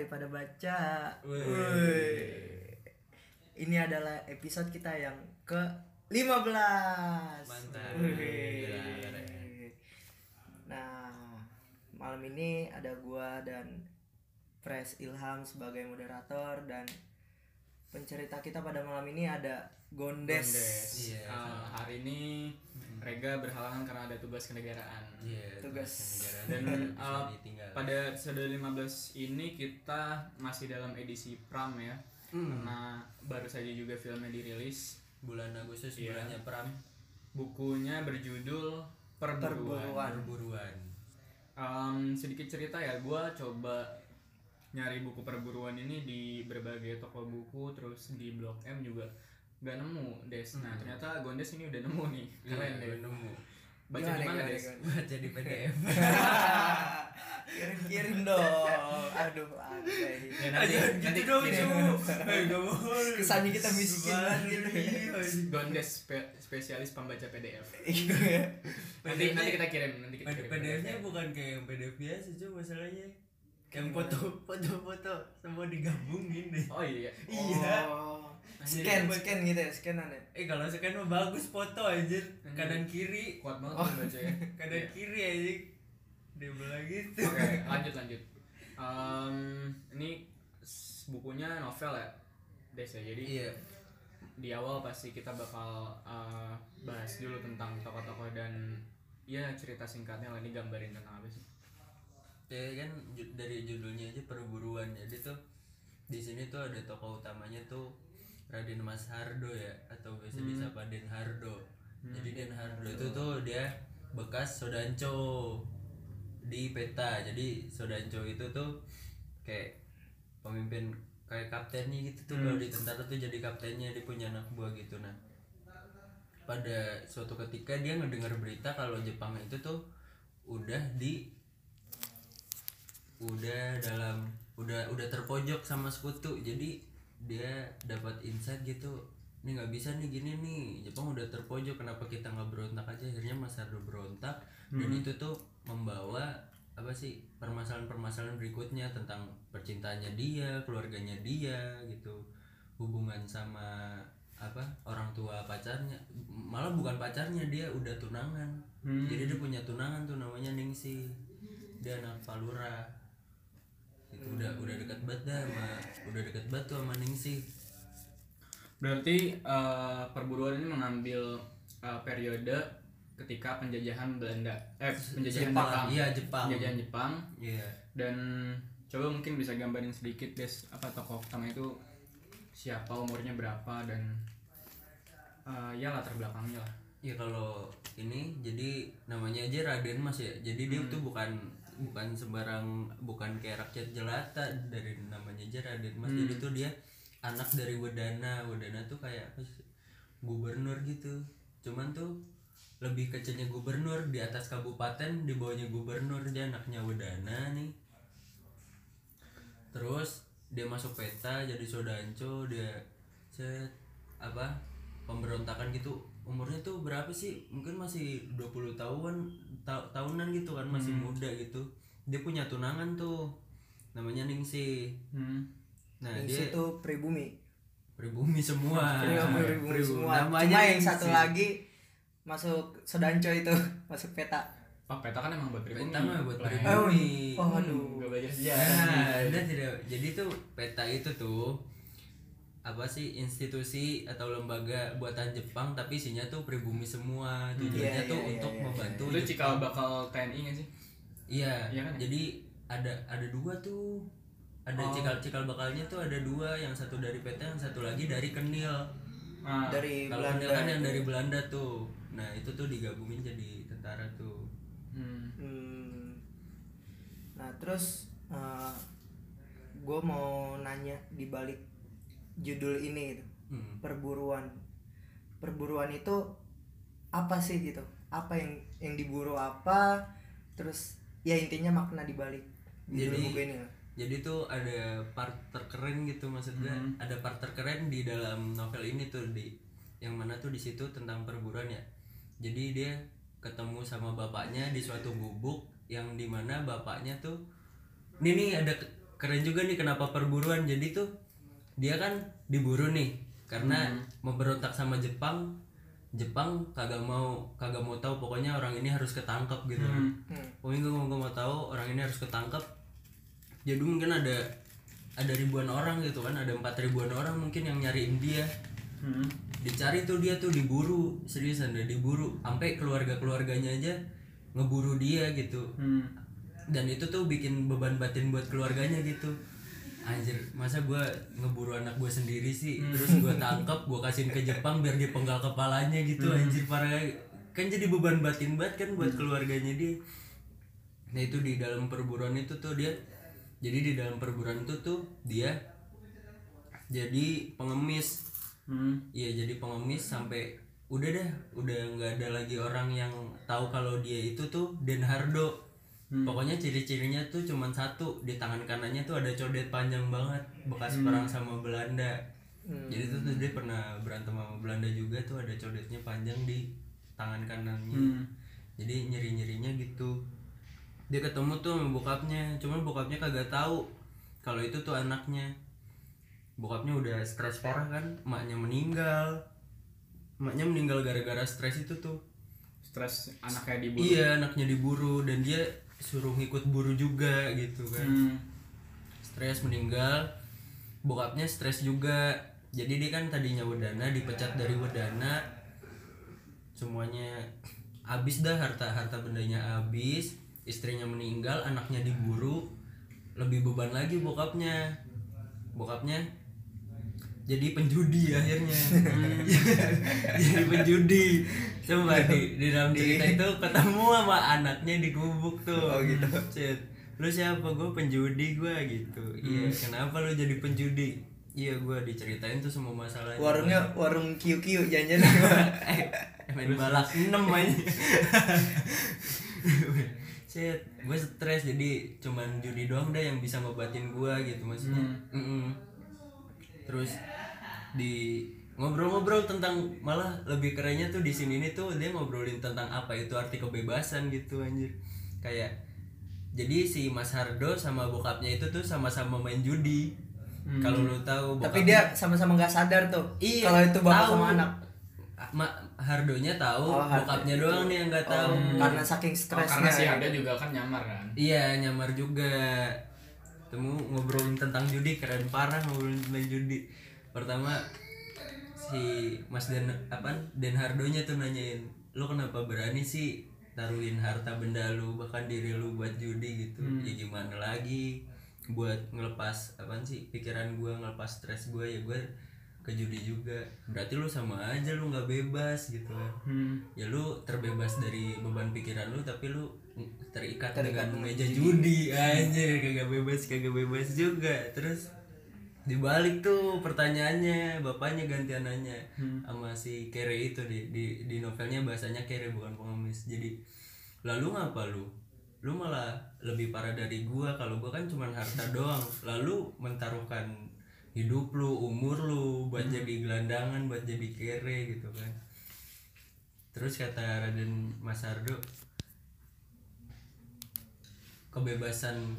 Mapaba mari pada baca. Wih. Ini adalah episode kita yang ke 15. Mantap. Wih. Gila, keren. Nah, malam ini ada gua dan Pres Ilham sebagai moderator dan pencerita kita pada malam ini ada Gondes. Gondes. Iya, Uh, hari ini Rega berhalangan karena ada tugas kenegaraan. Iya, Tugas. negara Dan uh, pada episode 15 ini kita masih dalam edisi Pram ya. Hmm. Karena baru saja juga filmnya dirilis. bulan Agustus Iya. bulannya Pram Bukunya berjudul Perburuan. Perburuan. perburuan. Um, sedikit cerita ya, gue coba nyari buku perburuan ini di berbagai toko buku, terus di Blok M juga gak nemu Des. Nah ternyata Gondes ini udah nemu nih, keren Iya, deh. nemu. Baca Gimana, di mana gimana, Des? Baca di PDF. Kirim-kirim dong. Aduh, anjay. Ya, nanti, nanti kirim. Kesannya kita miskin banget gitu. Gondes spe- spesialis pembaca PDF. Iya. Nanti nanti kita kirim, nanti kita kirim. PDF-nya bukan kayak yang PDF biasa cuma masalahnya yang foto foto-foto semua digabungin deh. Oh iya. Iya. Oh. Scan, scan gitu ya, scanan ya. Eh kalau scan mah bagus foto aja kanan kiri Kuat banget Oh. baca ya. kanan Iya. kiri aja dia bilang gitu. Oke, lanjut lanjut. Em, ini bukunya novel ya, Des ya. Jadi Iya. di awal pasti kita bakal uh, bahas dulu tentang tokoh-tokoh dan ya cerita singkatnya lah ini gambarin tentang apa sih? Ya kan ju- dari judulnya aja perburuan jadi tuh di sini tuh ada tokoh utamanya tuh Raden Mas Hardo ya atau biasa disapa Den Hardo. Jadi Den Hardo itu tuh dia bekas Sodanco di peta. Jadi Sodanco itu tuh kayak pemimpin kayak kaptennya gitu tuh kalau di tentara tuh jadi kaptennya dia punya anak buah gitu. Nah pada suatu ketika dia ngedengar berita kalau Jepang itu tuh udah di udah dalam udah udah terpojok sama sekutu. Jadi dia dapat insight gitu ini nggak bisa nih gini nih Jepang udah terpojok kenapa kita nggak berontak aja? Akhirnya Mas Ardo berontak dan itu tuh membawa apa sih permasalahan-permasalahan berikutnya tentang percintaannya dia keluarganya dia gitu. Hubungan sama apa orang tua pacarnya malah bukan pacarnya dia udah tunangan. Jadi dia punya tunangan tuh namanya Ningsi dia anak Palura udah udah dekat banget dah sama udah dekat banget tuh sama Ningsi Berarti uh, perburuan ini mengambil uh, periode ketika penjajahan Belanda, eh penjajahan Jepang, Jepang, iya, Jepang. penjajahan Jepang iya dan coba mungkin bisa gambarin sedikit des apa tokoh utama itu siapa umurnya berapa dan uh, ya latar belakangnya lah. Ya kalau ini jadi namanya aja Raden Mas ya. Jadi dia tuh bukan bukan sembarang bukan kayak rakyat jelata dari namanya aja Raden Mas. Jadi tuh dia anak dari Wedana. Wedana tuh kayak apa sih? gubernur gitu. Cuman tuh lebih kecilnya gubernur di atas kabupaten di bawahnya gubernur dia anaknya Wedana nih. Terus dia masuk peta jadi Sodanco dia set apa pemberontakan gitu umurnya tuh berapa sih mungkin masih 20 tahun ta- tahunan gitu kan masih muda gitu dia punya tunangan tuh namanya Ningsi Hmm. nah Di dia situ pribumi. pribumi semua Pribumi, pribumi semua. Cuma yang Ningsi. satu lagi masuk Sodanco itu, masuk peta. Oh, peta kan emang buat pribumi. peta mah buat pribumi Oh, aduh. Gak belajar sejarah. dia tidak. Jadi tuh peta itu tuh apa sih institusi atau lembaga buatan Jepang tapi isinya tuh pribumi semua tujuannya Iya, tuh iya, untuk iya, iya. membantu Itu cikal bakal TNI gak sih? iya Iya kan ya? jadi ada ada dua tuh ada Oh. cikal cikal bakalnya tuh ada dua yang satu dari peta yang satu lagi dari kenil Ah, Dari kalau Belanda. kenil kan yang dari Belanda tuh nah itu tuh digabungin jadi tentara tuh hmm. Hmm. Nah, terus gue mau nanya di balik judul ini gitu. hmm. Perburuan. Perburuan itu apa sih gitu? Apa yang yang diburu apa? Terus ya intinya makna di balik judul Jadi- buku ini. lah. jadi tuh ada part terkeren gitu maksudnya ada part terkeren di dalam novel ini tuh di yang mana tuh di situ tentang perburuan ya jadi dia ketemu sama bapaknya di suatu gubuk yang di mana bapaknya tuh ini nih ada ke- keren juga nih kenapa perburuan jadi tuh dia kan diburu nih karena memberontak sama Jepang Jepang kagak mau kagak mau tahu pokoknya orang ini harus ketangkep gitu Hmm. Hmm. pokoknya gue mau mau tahu orang ini harus ketangkep jadi mungkin ada ada ribuan orang gitu kan ada empat ribuan orang mungkin yang nyariin dia Hmm. dicari tuh dia tuh diburu seriusan deh diburu sampai keluarga keluarganya aja ngeburu dia gitu Hmm. dan itu tuh bikin beban batin buat keluarganya gitu anjir masa gua ngeburu anak gue sendiri sih? Terus gua tangkap gua kasihin ke Jepang biar dipenggal kepalanya gitu anjir parah. Kan jadi beban batin banget kan buat keluarganya dia. Nah itu di dalam perburuan itu tuh dia jadi di dalam perburuan itu tuh dia jadi pengemis. Hmm. Iya jadi pengemis sampai udah dah udah nggak ada lagi orang yang tahu kalau dia itu tuh Den Hardo. Pokoknya ciri-cirinya tuh cuman satu di tangan kanannya tuh ada codet panjang banget bekas perang sama Belanda. Jadi tuh, tuh dia pernah berantem sama Belanda juga tuh ada codetnya panjang di tangan kanannya. Hmm. Jadi nyeri-nyerinya gitu. Dia ketemu tuh sama bokapnya, cuman bokapnya kagak tahu kalau itu tuh anaknya bokapnya udah stres parah kan emaknya meninggal emaknya meninggal gara-gara stres itu tuh Stres anaknya diburu. iya anaknya diburu dan dia suruh ngikut buru juga gitu kan. Hmm. stres meninggal bokapnya stres juga. Jadi dia kan tadinya wedana dipecat dari wedana semuanya habis dah harta harta bendanya habis istrinya meninggal anaknya diburu lebih beban lagi bokapnya. Bokapnya jadi penjudi akhirnya. Jadi penjudi. Coba di, di dalam cerita itu ketemu sama anaknya di gubuk tuh. Oh, gitu. Cet, lu siapa? Gue penjudi gue gitu. Iya kenapa lu jadi penjudi? Iya gue diceritain tuh semua masalahnya. Warungnya warung kiu kiu jangan-jangan eh main balak enam aja Shit, gue stres. Jadi cuman judi doang deh yang bisa ngobatin gue gitu maksudnya. Mm-mm. Terus di ngobrol-ngobrol tentang malah lebih kerennya tuh di sini nih tuh dia ngobrolin tentang apa itu arti kebebasan gitu anjir kayak jadi si Mas Hardo sama bokapnya itu tuh sama-sama main judi kalau lu tahu tapi dia sama-sama nggak sadar tuh Iya, kalau itu bapak tahu. sama anak Ma Hardonya tahu, Oh, Hardo. bokapnya doang nih yang nggak tahu. Oh, karena saking Oh, karena stresnya si Harda juga kan nyamar kan. Iya, nyamar juga. Temu ngobrolin tentang judi keren parah ngobrolin tentang judi. Pertama si Mas Den apa Den Hardonya tuh nanyain, "Lu kenapa berani sih taruhin harta benda lu bahkan diri lu buat judi gitu?" Ya gimana lagi buat ngelepas apa sih pikiran gua ngelepas stres gua ya gua ke judi juga. Berarti lu sama aja lu nggak bebas gitu. Kan Hmm. ya lu terbebas dari beban pikiran lu tapi lu terikat, Terikat dengan meja judi. Anjir kagak bebas kagak bebas juga. Terus dibalik tuh pertanyaannya bapaknya gantian nanya sama si Kere itu di, di di novelnya bahasanya Kere bukan pengemis. Jadi lalu ngapa lu? Lu malah lebih parah dari gua. Kalau gua kan cuman harta doang. Lalu mentaruhkan hidup lu umur lu buat jadi gelandangan buat jadi kere gitu kan. Terus kata Raden Mas Ardo kebebasan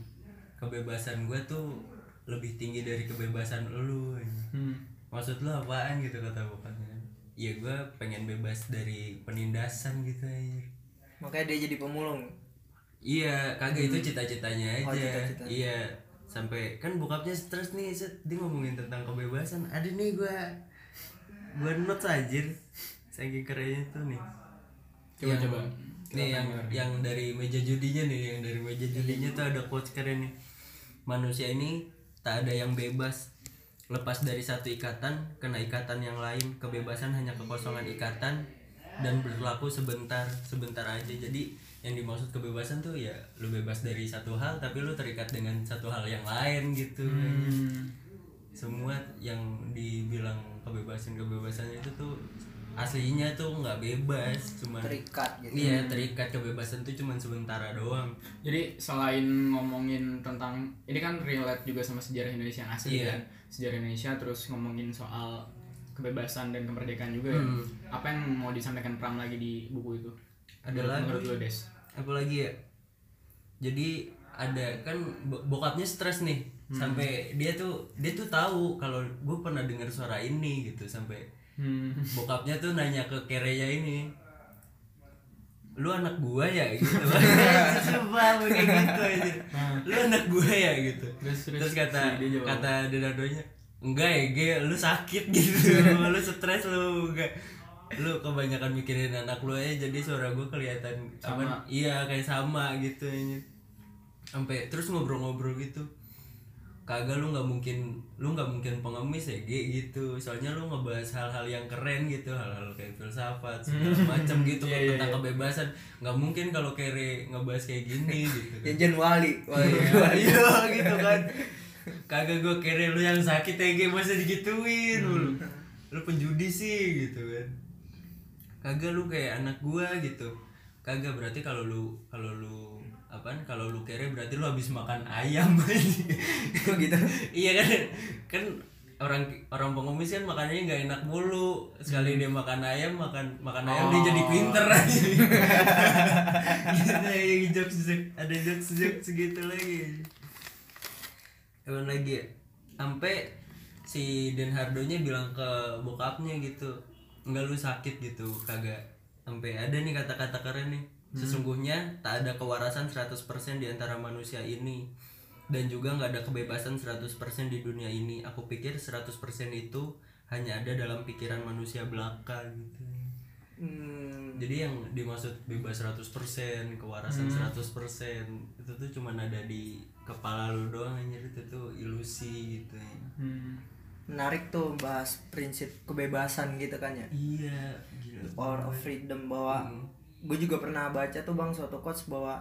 kebebasan gue tuh lebih tinggi dari kebebasan lu. Hmm. maksud lu apaan gitu kata bapaknya. Ya gue pengen bebas dari penindasan gitu aja makanya dia jadi pemulung. Iya kagak itu cita-citanya Oh, aja. cita-cita. iya sampai kan bokapnya stres nih set dia ngomongin tentang kebebasan. Ada nih gue gue notes anjir. Saking kerennya tuh nih. Coba Yang- coba. nih yang yang dari meja judinya nih yang dari meja judinya tuh ada quotes keren nih. Manusia ini tak ada yang bebas lepas dari satu ikatan kena ikatan yang lain. Kebebasan hanya kekosongan ikatan dan berlaku sebentar sebentar aja. Jadi yang dimaksud kebebasan tuh ya lu bebas dari satu hal tapi lu terikat dengan satu hal yang lain gitu Hmm. semua yang dibilang kebebasan kebebasan itu tuh aslinya tuh nggak bebas cuman terikat gitu Iya terikat kebebasan tuh cuman sementara doang. Jadi selain ngomongin tentang ini kan relate juga sama sejarah Indonesia yang asli Iya. kan. Sejarah Indonesia terus ngomongin soal kebebasan dan kemerdekaan juga ya. Hmm. Apa yang mau disampaikan Pram lagi di buku itu? Ada Menurut- lagi. Menurut lo Des? Apalagi ya. Jadi ada kan bo- bokapnya stres nih. Sampai dia tuh dia tuh tahu kalau gue pernah dengar suara ini gitu sampai Hmm. bokapnya tuh nanya ke kereya ini lu anak gua ya? gitu. Coba kayak gitu aja. Lu anak gua ya? gitu. Terus, terus, terus kata si kata denadonya enggak ya Ge, lu sakit gitu. Lu stres lu enggak lu kebanyakan mikirin anak lu aja jadi suara gua kelihatan Sama. iya kayak sama gitu aja. Sampai terus ngobrol-ngobrol gitu. Kagak lu nggak mungkin lu nggak mungkin pengemis ya Ge, gitu. Soalnya lu ngebahas hal-hal yang keren gitu hal-hal kayak filsafat segala macam gitu Iya, iya, tentang iya. kebebasan. Nggak mungkin kalau kere ngebahas kayak gini gitu kan. Jajan wali. Wali. iya gitu kan. Kagak gue kere lu yang sakit ya Ge, masa digituin lu lu penjudi sih gitu kan kagak lu kayak anak gua gitu. Kagak berarti kalau lu kalau lu apaan? Kalau lu kere berarti lu habis makan ayam. Kok gitu? iya kan? Kan orang orang pengemis kan makannya nggak enak mulu. Sekali dia makan ayam makan makan ayam dia jadi pinter aja. Gitu ya jokes ada jokes jokes segitu lagi. Emang lagi ya? sampai si Den Hardonya bilang ke bokapnya gitu enggak lu sakit gitu kagak sampai ada nih kata-kata keren nih. Sesungguhnya tak ada kewarasan 100% di antara manusia ini. Dan juga nggak ada kebebasan 100% di dunia ini. Aku pikir 100% itu hanya ada dalam pikiran manusia belaka gitu. Hmm. jadi yang dimaksud bebas 100% kewarasan 100% itu tuh cuman ada di kepala lu doang anjir. Itu tuh ilusi gitu Hmm. Menarik tuh bahas prinsip kebebasan gitu kan ya. iya gila Power of freedom bahwa Hmm. gue juga pernah baca tuh bang suatu quotes bahwa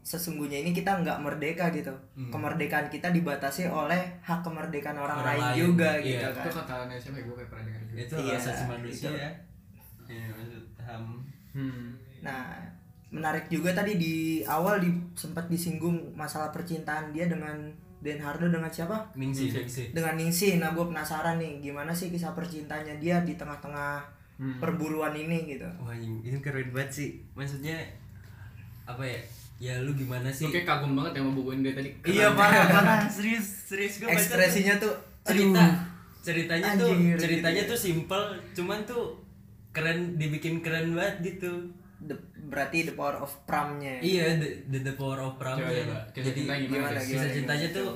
sesungguhnya ini kita nggak merdeka gitu. Hmm. Kemerdekaan kita dibatasi oleh hak kemerdekaan orang, Orang lain, lain, juga iya. gitu Itu kan. kata siapa ya? gue kayak pernah dengar juga. itu Iya, asasi manusia itu. ya Iya, maksud ham Hmm. Nah, menarik juga tadi di awal di sempat disinggung masalah percintaan dia dengan Den Hardo dengan siapa? ningsi Dengan Ningsi. Nah, gue penasaran nih gimana sih kisah percintaannya dia di tengah-tengah Hmm. perburuan ini gitu. wah ini ini keren banget sih maksudnya apa ya ya lu gimana sih kayak kagum banget ya sama buku ini tadi. iya Keren. parah parah serius serius gue baca tuh Ekspresinya tuh cerita ceritanya tuh Anjir, ceritanya gitu. tuh simple cuman tuh keren dibikin keren banget gitu The- berarti the power of pramnya. iya the, the, the power of pram Coba, coba. Kisah jadi cinta gimana, gimana, kisah cintanya tuh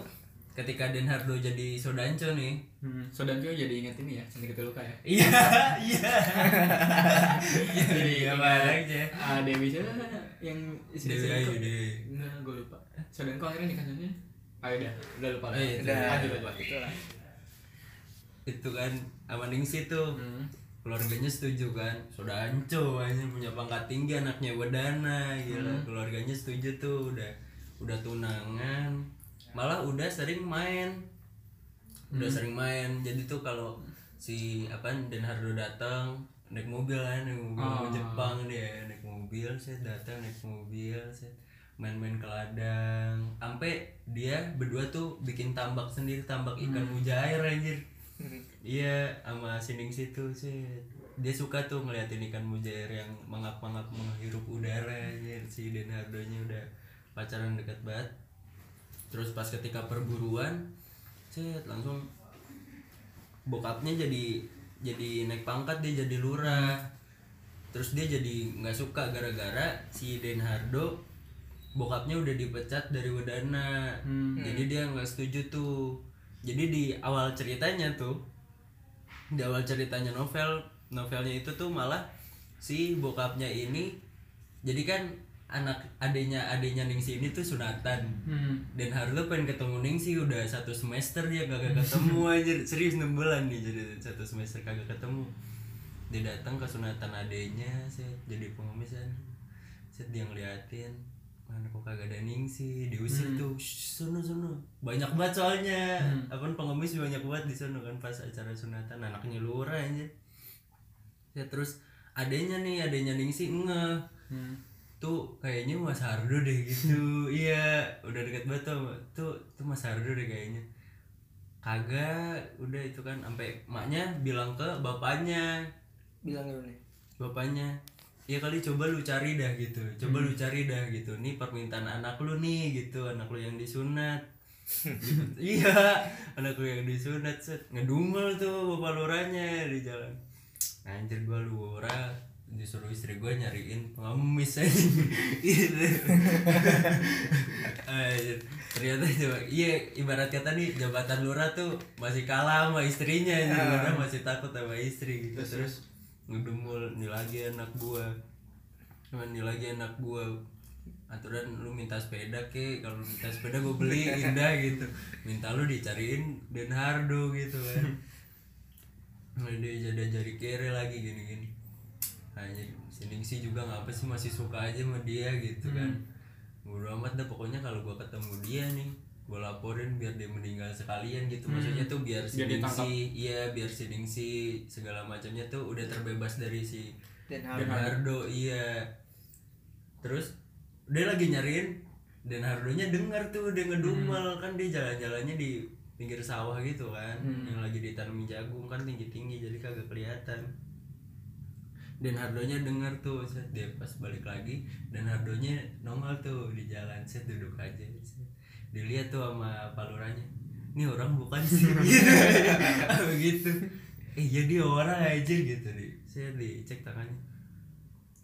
ketika Den Hardo jadi Sodanco nih Hmm. Sodan juga jadi inget ini ya, Santi Keteluka ya. iya iya Jadi iya banget aja Ah, Dewi siapa yang istri Dewi Ayu Dewi Enggak, gue lupa. Sodan kok akhirnya nikah sama Ah udah, udah lupa lah. Oh, iya, Udah. lanjut itu kan sama Ningsi tuh Hmm. Keluarganya setuju kan? Sodanco aja punya pangkat tinggi anaknya Wedana gila. Keluarganya setuju tuh udah udah tunangan. Malah udah sering main. Udah sering main. Jadi tuh kalau si apa Den Hardo datang naik mobil kan naik mobil Oh. Jepang dia naik mobil saya datang naik mobil saya main-main ke ladang. Sampai dia berdua tuh bikin tambak sendiri tambak ikan mujair anjir Iya, sama sining situ sih. Dia suka tuh ngeliatin ikan mujair yang mengap-mengap menghirup udara aja. Si Denardonya udah pacaran dekat banget. Terus pas ketika perburuan, set langsung bokapnya jadi jadi naik pangkat dia jadi lurah. Terus dia jadi nggak suka gara-gara si Denhardo bokapnya udah dipecat dari Wedana. Hmm. Jadi dia nggak setuju tuh. Jadi di awal ceritanya tuh, di awal ceritanya novel, novelnya itu tuh malah si bokapnya ini, jadi kan anak adenya adenya Ningsi ini tuh sunatan. Hmm. Dan Harlo pengen ketemu Ningsi udah satu semester dia kagak ketemu aja serius 6 bulan nih jadi satu semester kagak ketemu dia datang ke sunatan adenya set jadi pengemis set dia ngeliatin mana kok kagak ada Ningsi diusir tuh. "Shh, sono sono. Banyak banget soalnya. Apa pengemis banyak banget di sono kan pas acara sunatan. Anaknya lurah aja ya terus adenya nih adenya Ningsi ngeh Hmm. tuh kayaknya Mas Hardo deh gitu. Iya udah deket banget tuh tuh tuh Mas Hardo deh kayaknya. Kagak udah itu kan sampai maknya bilang ke bapaknya. Bilang nih. bapaknya ya kali coba lu cari dah gitu coba lu cari dah gitu. Nih permintaan anak lu nih gitu anak lu yang disunat. Gitu. iya anak lu yang disunat set. Ngedumel tuh bapak lurahnya di jalan. Anjir gua lurah disuruh istri gua nyariin pengemis aja. Gitu Anjir, ternyata coba iya ibarat kata nih jabatan lurah tuh masih kalah sama istrinya anjir. Lurah masih takut sama istri gitu. Terus ngedumul nih lagi anak gua. Nah, nih lagi anak gua. Aturan lu minta sepeda ke? Kalau minta sepeda gua beli indah gitu. Minta lu dicariin Den Hardo gitu kan. Nah, dia jadi jari kere lagi gini gini hanya sining sih juga ngapa sih masih suka aja sama dia gitu kan. Bodo amat dah pokoknya kalau gua ketemu dia nih gua laporin biar dia meninggal sekalian gitu. Maksudnya tuh biar si Biar iya biar si Ningsi segala macamnya tuh udah terbebas dari si Dan Den Hardo. Iya. Terus dia lagi nyariin Den Hardonya dengar tuh dia ngedumel. Kan dia jalan-jalannya di pinggir sawah gitu kan. Yang lagi ditanami jagung kan tinggi-tinggi jadi kagak kelihatan. Dan Hardonya dengar tuh set dia pas balik lagi Dan Hardonya nongol tuh di jalan set duduk aja set. Dilihat tuh sama paluranya. Ini orang bukan sih. Gitu. Begitu eh iya dia orang aja gitu di saya dicek tangannya.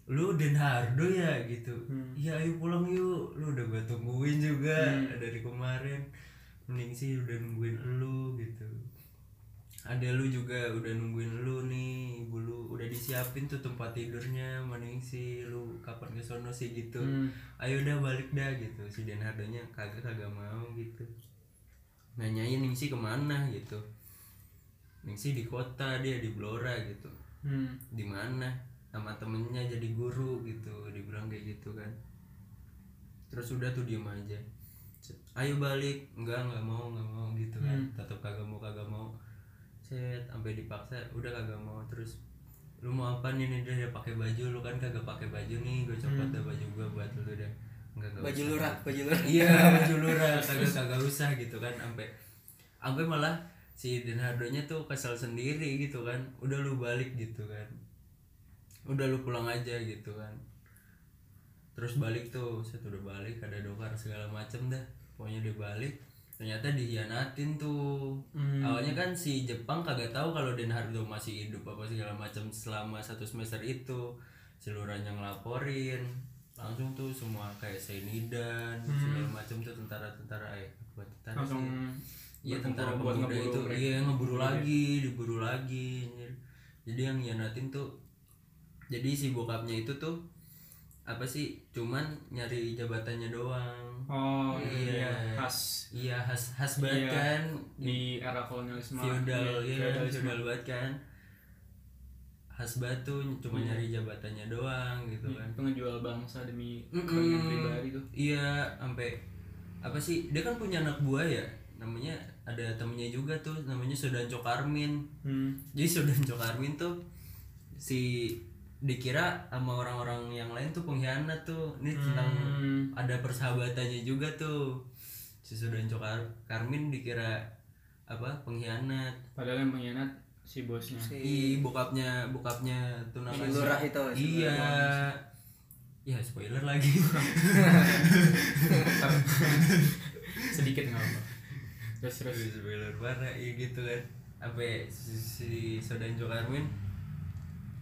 Lu Den Hardo ya? gitu. Iya ayo pulang yuk. Lu udah gua tungguin juga dari kemarin. Mending sih udah nungguin lu gitu ada lu juga udah nungguin lu nih ibu lu udah disiapin tuh tempat tidurnya mending sih lu kapan ke sono sih gitu. Ayo udah balik dah gitu si Den Hardonya kagak kagak mau gitu. Nanyain Ningsi ke mana gitu. Ningsi di kota dia di Blora gitu. Hmm. di mana? Sama temennya jadi guru gitu dibilang kayak gitu kan. Terus udah tuh diem aja. Ayo balik enggak nggak mau nggak mau gitu kan. Tetap kagak mau kagak mau set sampai dipaksa udah kagak mau. Terus lu mau apa nih nih dia pakai baju lu kan kagak pakai baju nih. Gue copot dah baju gua buat lu dah. Enggak enggak baju lurah baju lurah. Iya baju lurah. Kagak kagak usah gitu kan sampai sampai malah si Den Hardonya tuh kesel sendiri gitu kan. Udah lu balik gitu kan. Udah lu pulang aja gitu kan. Terus balik tuh saya udah balik ada dokar segala macem dah. Pokoknya dia balik ternyata dihianatin tuh. Awalnya kan si Jepang kagak tahu kalau Den Hardo masih hidup apa segala macam selama satu semester itu. Seluruhnya ngelaporin langsung tuh semua kayak Senidan segala macam tuh tentara-tentara eh buat tentara langsung sih Iya berkumpul tentara pemuda itu. iya ngeburu lagi diburu lagi jadi yang hianatin tuh jadi si bokapnya itu tuh apa sih cuman nyari jabatannya doang oh Iya. iya khas iya khas khas banget Iya. kan di era kolonialisme feudal Iya, iya feudalisme. feudal banget kan khas batu cuma Iya. nyari jabatannya doang gitu kan itu ngejual bangsa demi Mm-mm. kepentingan pribadi tuh Iya, sampai apa sih? Dia kan punya anak buah ya. Namanya ada temennya juga tuh, namanya Sudanco Karmin. hmm. Jadi Sudanco Karmin tuh si dikira sama orang-orang yang lain tuh pengkhianat tuh. Ini tentang Hmm. ada persahabatannya juga tuh. Si Sudanco Kar- Karmin dikira apa? Pengkhianat. padahal yang pengkhianat si bosnya si Ih, bokapnya bokapnya namanya lurah itu, si Iya. Ya spoiler lagi. sedikit nggak apa terus terus spoiler parah ya gitu kan sampai si, si Sodanjo Karmin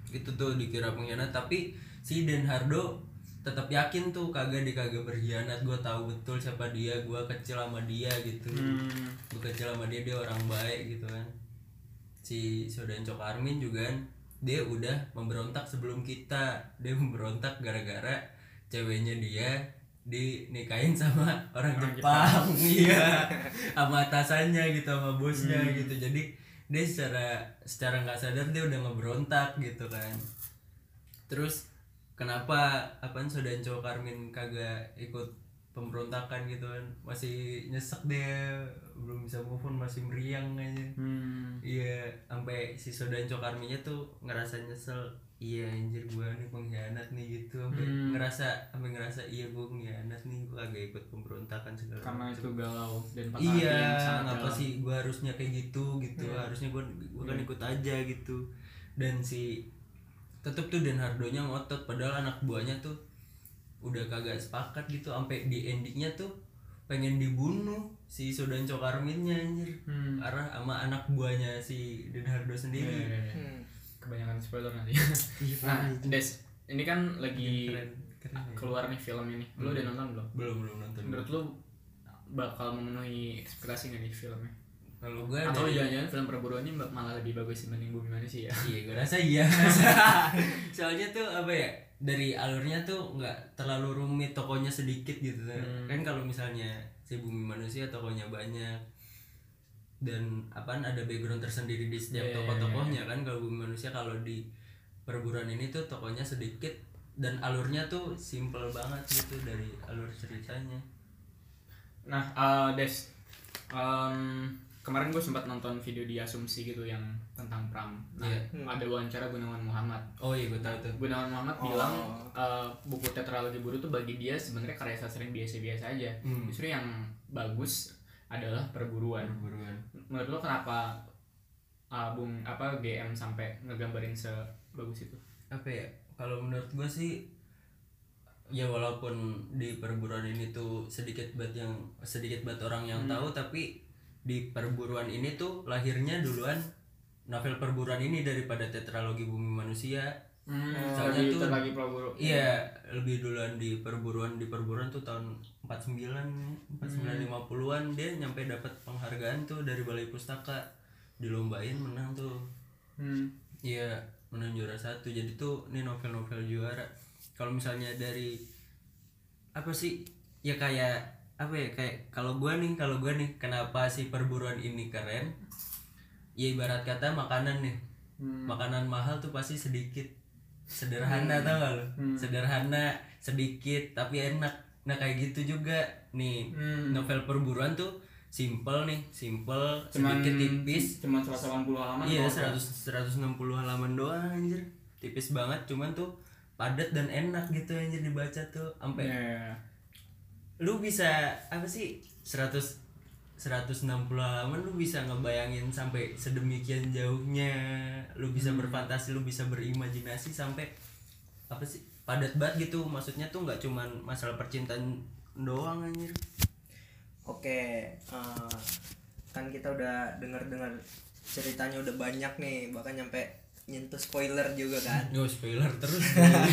itu tuh dikira pengkhianat tapi si Den Hardo tetap yakin tuh kagak dia kagak berkhianat. Gue tahu betul siapa dia gue kecil sama dia gitu. Hmm. gue kecil sama dia dia orang baik gitu kan. Si Sodanco Karmin juga kan dia udah memberontak sebelum kita. Dia memberontak gara-gara ceweknya dia dinikahin sama orang, Orang Jepang. Iya. Sama atasannya gitu sama bosnya Hmm. gitu. Jadi dia secara secara nggak sadar dia udah ngeberontak gitu kan. Terus kenapa apaan Sodanco Karmin kagak ikut pemberontakan gitu kan? Masih nyesek dia belum bisa move on masih meriang aja. Hmm. iya sampai si Sodanco Karminya tuh ngerasa nyesel iya anjir gua nih pengkhianat nih gitu sampai Hmm. ngerasa sampai ngerasa iya gua pengkhianat nih gua agak ikut pemberontakan segala karena macem. itu galau dan iya ngapa sih gua harusnya kayak gitu gitu Iya. harusnya gua gua kan ikut aja gitu dan si tetep tuh Dan Hardonya ngotot padahal anak buahnya tuh udah kagak sepakat gitu sampai di endingnya tuh pengen dibunuh si Sodan Cokarminnya anjir Hmm. arah sama anak buahnya si Dan Hardo Iya, sendiri iya, iya. Hmm. Kebanyakan spoiler nanti. Iya, nah Des ini kan lagi keren keren ya. keluar nih film ini. Lu udah nonton belum? Belum belum nonton. Menurut lu bakal memenuhi ekspektasi nggak nih filmnya? Kalau gue atau dari jangan-jangan film perburuan ini malah lebih bagus dibanding bumi manusia? Iya gue rasa iya. Soalnya tuh apa ya dari alurnya tuh nggak terlalu rumit tokonya sedikit gitu. Hmm. kan kalau misalnya si bumi manusia tokonya banyak dan apaan ada background tersendiri di setiap Iya, iya, tokoh-tokohnya kan kalau bumi manusia kalau di perburuan ini tuh tokonya sedikit dan alurnya tuh simple banget gitu dari alur ceritanya nah eh, Des em, kemarin gue sempat nonton video di asumsi gitu yang tentang pram nah Iya. Hmm. ada wawancara Gunawan Muhammad oh iya gue tahu tuh Gunawan Muhammad Oh. bilang eh, buku tetralogi buru tuh bagi dia sebenarnya karya sastra yang biasa-biasa aja Hmm. justru yang bagus adalah perburuan perburuan menurut lo kenapa album apa GM sampai ngegambarin sebagus itu? Apa ya? Kalau menurut gue sih ya walaupun di perburuan ini tuh sedikit banget yang sedikit banget orang yang Hmm. tahu tapi di perburuan ini tuh lahirnya duluan novel perburuan ini daripada tetralogi bumi manusia Soalnya lagi tuh- lagi perburu iya lebih duluan di perburuan di perburuan tuh tahun 49 49 50-an dia nyampe dapat penghargaan tuh dari balai pustaka. Dilombain menang tuh. Hmm. Iya menang juara satu. Jadi tuh ini novel-novel juara. Kalau misalnya dari apa sih ya kayak apa ya kayak kalau gua nih kalau gua nih kenapa sih perburuan ini keren? Ya ibarat kata makanan nih. Hmm. makanan mahal tuh pasti sedikit sederhana tau gak lo Hmm. sederhana sedikit tapi enak nah kayak gitu juga nih Hmm. novel perburuan tuh simple nih simple Cuman- sedikit tipis cuma 180 halaman Iya, kalau 100 160 halaman doang anjir. Tipis banget cuman tuh padat dan enak gitu anjir dibaca tuh sampai Iya. lu bisa apa sih 100 160 halaman lu bisa ngebayangin sampai sedemikian jauhnya. Lu bisa Hmm. berfantasi lu bisa berimajinasi sampai apa sih padat banget gitu. Maksudnya tuh nggak cuman masalah percintaan doang anjir. Oke, eh, kan kita udah denger-dengar ceritanya udah banyak nih, bahkan nyampe nyentuh spoiler juga kan. Yo spoiler terus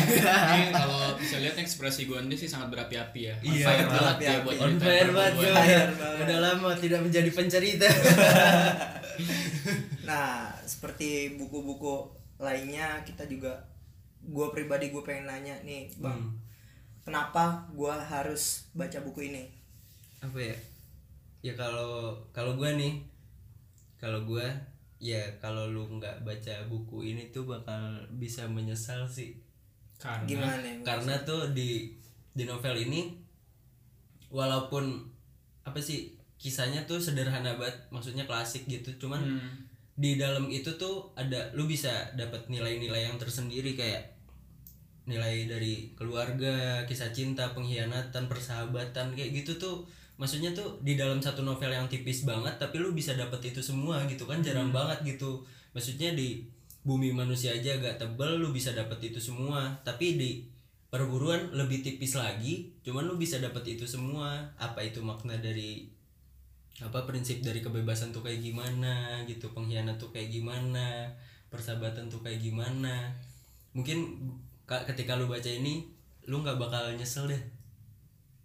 Ini kalau bisa lihat ekspresi Gonde sih sangat berapi-api ya. On Iya, fire banget berapi-api. ya buat on. Fire banget. udah lama tidak menjadi pencerita Nah, seperti buku-buku lainnya kita juga gue pribadi gue pengen nanya nih, Bang. Hmm. Kenapa gue harus baca buku ini? apa ya ya kalau kalau gue nih kalau gue ya kalau lu nggak baca buku ini tuh bakal bisa menyesal sih Karena Gimana ya? karena tuh di di novel ini walaupun apa sih kisahnya tuh sederhana banget maksudnya klasik gitu cuman Hmm. di dalam itu tuh ada lu bisa dapat nilai-nilai yang tersendiri kayak nilai dari keluarga, kisah cinta, pengkhianatan, persahabatan kayak gitu tuh maksudnya tuh di dalam satu novel yang tipis banget tapi lu bisa dapat itu semua gitu kan jarang banget gitu. Maksudnya di bumi manusia aja agak tebel lu bisa dapat itu semua. Tapi di perburuan lebih tipis lagi cuman lu bisa dapat itu semua. Apa itu makna dari apa prinsip dari kebebasan tuh kayak gimana gitu pengkhianat tuh kayak gimana persahabatan tuh kayak gimana. Mungkin ka- ketika lu baca ini lu nggak bakal nyesel deh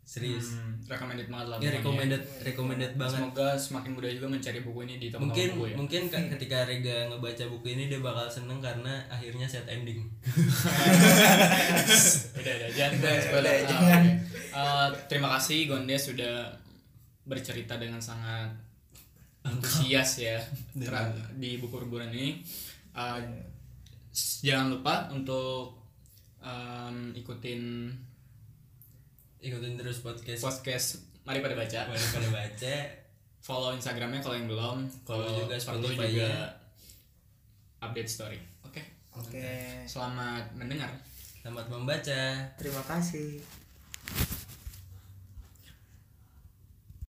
serius Hmm, recommended banget lah. ya recommended recommended banget Semoga semakin mudah juga mencari buku ini di toko mungkin buku ya. mungkin ka- ketika Rega ngebaca buku ini dia bakal seneng karena akhirnya set ending udah udah jangan jangan spoiler. udah, Ah, jangan. Eh, terima kasih Gonde sudah bercerita dengan sangat antusias ya di buku perburuan ini. Eh, s- jangan lupa untuk em, ikutin ikutin terus podcast podcast Mari pada baca. Mari pada baca Follow Instagramnya kalau yang belum. Kalau juga perlu juga update story. Oke. Oke. Selamat mendengar. selamat membaca Terima kasih.